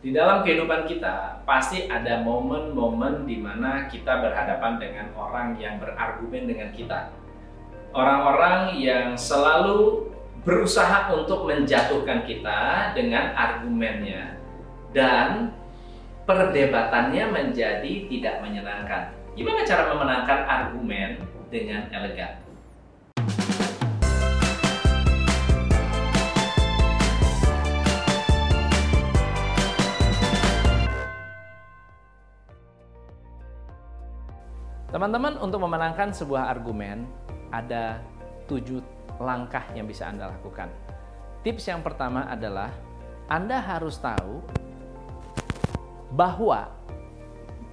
Di dalam kehidupan kita pasti ada momen-momen di mana kita berhadapan dengan orang yang berargumen dengan kita. Orang-orang yang selalu berusaha untuk menjatuhkan kita dengan argumennya dan perdebatannya menjadi tidak menyenangkan. Gimana cara memenangkan argumen dengan elegan? Teman-teman, untuk memenangkan sebuah argumen ada tujuh langkah yang bisa Anda lakukan. Tips yang pertama adalah Anda harus tahu bahwa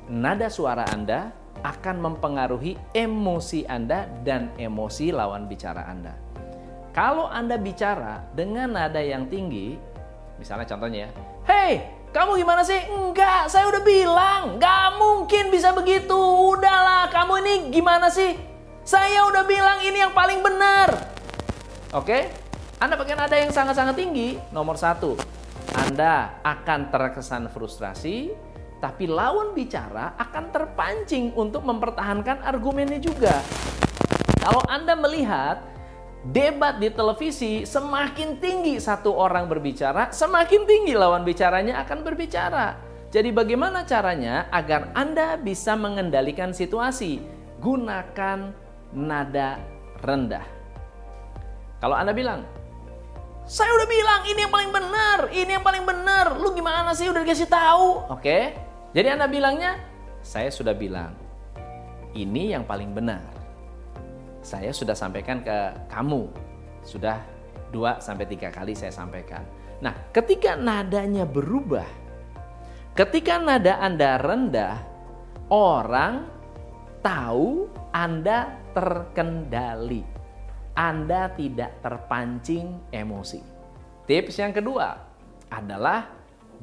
nada suara Anda akan mempengaruhi emosi Anda dan emosi lawan bicara Anda. Kalau Anda bicara dengan nada yang tinggi, misalnya contohnya, "Hey, kamu gimana sih? Enggak, saya udah bilang, nggak mungkin bisa begitu. Udahlah, kamu ini gimana sih? Saya udah bilang ini yang paling benar. Oke, Anda pakai nada yang sangat-sangat tinggi. Nomor satu, Anda akan terkesan frustrasi, tapi lawan bicara akan terpancing untuk mempertahankan argumennya juga. Kalau Anda melihat debat di televisi semakin tinggi satu orang berbicara, semakin tinggi lawan bicaranya akan berbicara. Jadi bagaimana caranya agar Anda bisa mengendalikan situasi? Gunakan nada rendah. Kalau Anda bilang, saya udah bilang ini yang paling benar, ini yang paling benar. Lu gimana sih udah dikasih tahu? Oke. Jadi Anda bilangnya, saya sudah bilang ini yang paling benar saya sudah sampaikan ke kamu. Sudah dua sampai tiga kali saya sampaikan. Nah, ketika nadanya berubah, ketika nada Anda rendah, orang tahu Anda terkendali. Anda tidak terpancing emosi. Tips yang kedua adalah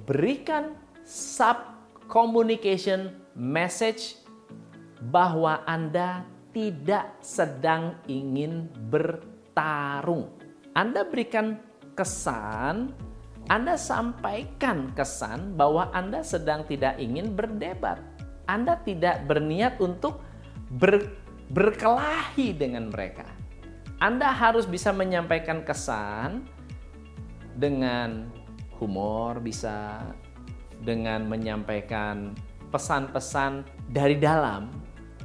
berikan sub communication message bahwa Anda tidak sedang ingin bertarung. Anda berikan kesan, Anda sampaikan kesan bahwa Anda sedang tidak ingin berdebat. Anda tidak berniat untuk ber, berkelahi dengan mereka. Anda harus bisa menyampaikan kesan dengan humor bisa dengan menyampaikan pesan-pesan dari dalam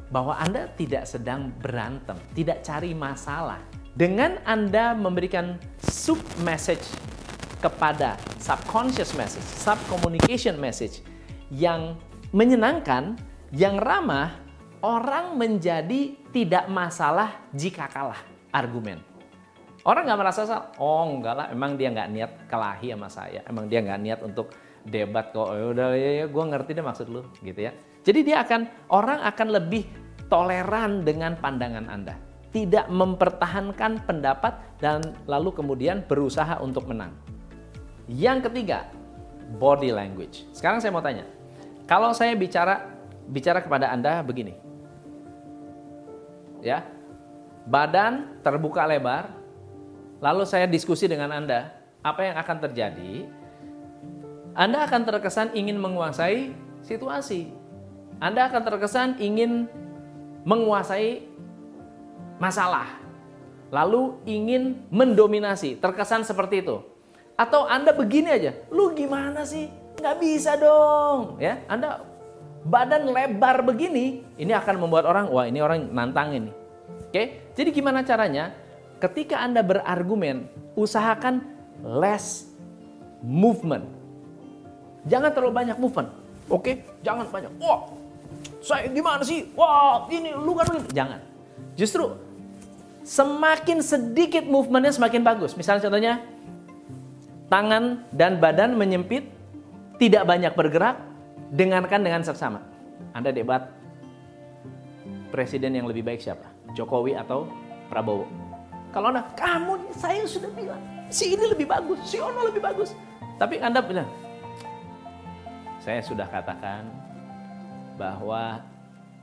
bahwa Anda tidak sedang berantem, tidak cari masalah. Dengan Anda memberikan sub message kepada subconscious message, sub communication message yang menyenangkan, yang ramah, orang menjadi tidak masalah jika kalah argumen. Orang nggak merasa salah. Oh enggak lah, emang dia nggak niat kelahi sama saya. Emang dia nggak niat untuk debat kok. Ya udah ya, ya gue ngerti deh maksud lu gitu ya. Jadi dia akan orang akan lebih toleran dengan pandangan Anda. Tidak mempertahankan pendapat dan lalu kemudian berusaha untuk menang. Yang ketiga, body language. Sekarang saya mau tanya. Kalau saya bicara bicara kepada Anda begini. Ya. Badan terbuka lebar, lalu saya diskusi dengan Anda, apa yang akan terjadi? Anda akan terkesan ingin menguasai situasi. Anda akan terkesan ingin menguasai masalah, lalu ingin mendominasi, terkesan seperti itu. Atau Anda begini aja, lu gimana sih? Nggak bisa dong, ya. Anda badan lebar begini, ini akan membuat orang, wah ini orang nantang ini. Oke, jadi gimana caranya? Ketika Anda berargumen, usahakan less movement. Jangan terlalu banyak movement. Oke, jangan banyak. Wah, saya gimana sih? Wah, ini lu kan. Jangan. Justru semakin sedikit movementnya semakin bagus. Misalnya contohnya, tangan dan badan menyempit, tidak banyak bergerak, dengarkan dengan seksama. Anda debat, presiden yang lebih baik siapa? Jokowi atau Prabowo? Kalau Anda, kamu, saya sudah bilang, si ini lebih bagus, si Ono lebih bagus. Tapi Anda bilang, saya sudah katakan bahwa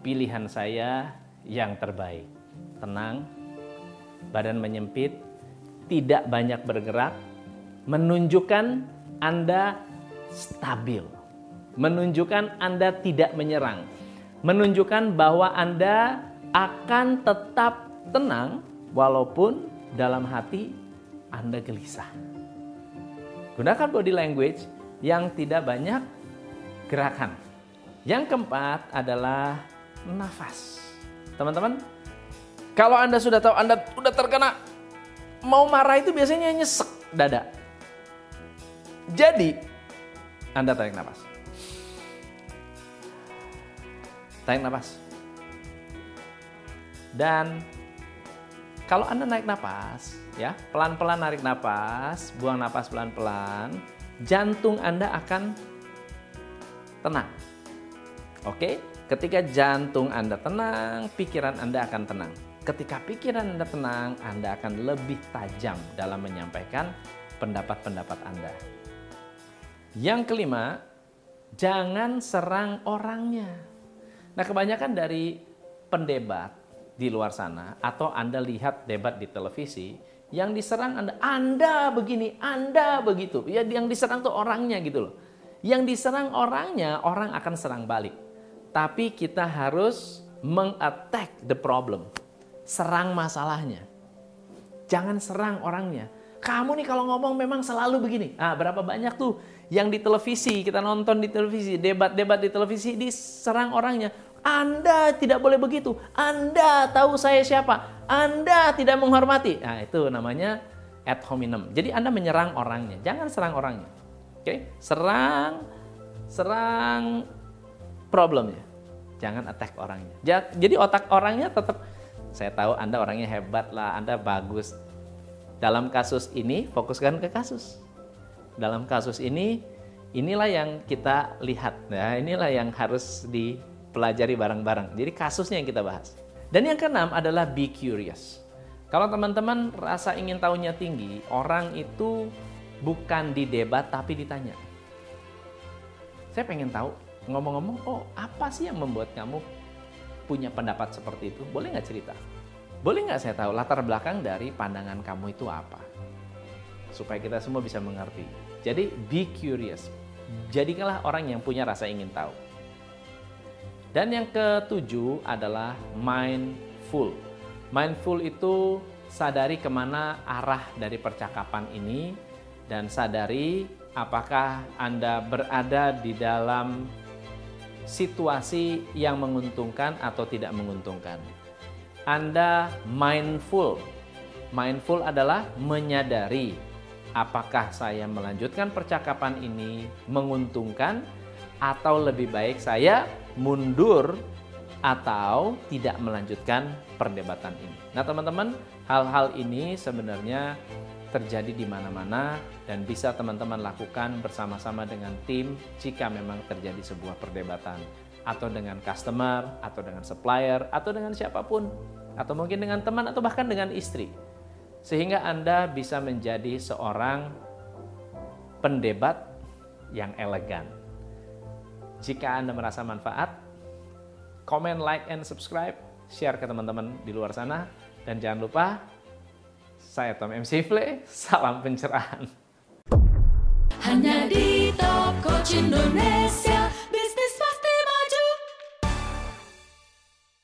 pilihan saya yang terbaik. Tenang, badan menyempit, tidak banyak bergerak, menunjukkan Anda stabil. Menunjukkan Anda tidak menyerang. Menunjukkan bahwa Anda akan tetap tenang walaupun dalam hati Anda gelisah. Gunakan body language yang tidak banyak gerakan. Yang keempat adalah nafas. Teman-teman, kalau Anda sudah tahu Anda sudah terkena mau marah itu biasanya nyesek dada. Jadi, Anda tarik nafas. Tarik nafas. Dan kalau Anda naik nafas, ya, pelan-pelan narik nafas, buang nafas pelan-pelan, jantung Anda akan tenang. Oke, ketika jantung Anda tenang, pikiran Anda akan tenang. Ketika pikiran Anda tenang, Anda akan lebih tajam dalam menyampaikan pendapat-pendapat Anda. Yang kelima, jangan serang orangnya. Nah, kebanyakan dari pendebat di luar sana atau Anda lihat debat di televisi yang diserang Anda, Anda begini, Anda begitu. Ya yang diserang tuh orangnya gitu loh. Yang diserang orangnya, orang akan serang balik. Tapi kita harus mengattack the problem. Serang masalahnya. Jangan serang orangnya. Kamu nih kalau ngomong memang selalu begini. Ah, berapa banyak tuh yang di televisi, kita nonton di televisi, debat-debat di televisi diserang orangnya. Anda tidak boleh begitu. Anda tahu saya siapa. Anda tidak menghormati. Nah, itu namanya ad hominem. Jadi Anda menyerang orangnya. Jangan serang orangnya. Oke? Okay? Serang serang problemnya. Jangan attack orangnya. Jadi otak orangnya tetap saya tahu Anda orangnya hebat lah, Anda bagus. Dalam kasus ini fokuskan ke kasus. Dalam kasus ini inilah yang kita lihat. Nah, inilah yang harus di pelajari bareng-bareng. Jadi kasusnya yang kita bahas. Dan yang keenam adalah be curious. Kalau teman-teman rasa ingin tahunya tinggi, orang itu bukan di debat tapi ditanya. Saya pengen tahu, ngomong-ngomong, oh apa sih yang membuat kamu punya pendapat seperti itu? Boleh nggak cerita? Boleh nggak saya tahu latar belakang dari pandangan kamu itu apa? Supaya kita semua bisa mengerti. Jadi be curious. Jadikanlah orang yang punya rasa ingin tahu. Dan yang ketujuh adalah mindful. Mindful itu sadari ke mana arah dari percakapan ini dan sadari apakah Anda berada di dalam situasi yang menguntungkan atau tidak menguntungkan. Anda mindful. Mindful adalah menyadari apakah saya melanjutkan percakapan ini menguntungkan atau lebih baik saya mundur atau tidak melanjutkan perdebatan ini. Nah, teman-teman, hal-hal ini sebenarnya terjadi di mana-mana dan bisa teman-teman lakukan bersama-sama dengan tim jika memang terjadi sebuah perdebatan atau dengan customer atau dengan supplier atau dengan siapa pun atau mungkin dengan teman atau bahkan dengan istri. Sehingga Anda bisa menjadi seorang pendebat yang elegan. Jika Anda merasa manfaat, komen, like, and subscribe, share ke teman-teman di luar sana, dan jangan lupa, saya Tom MC Fle, salam pencerahan. Hanya di Top Coach Indonesia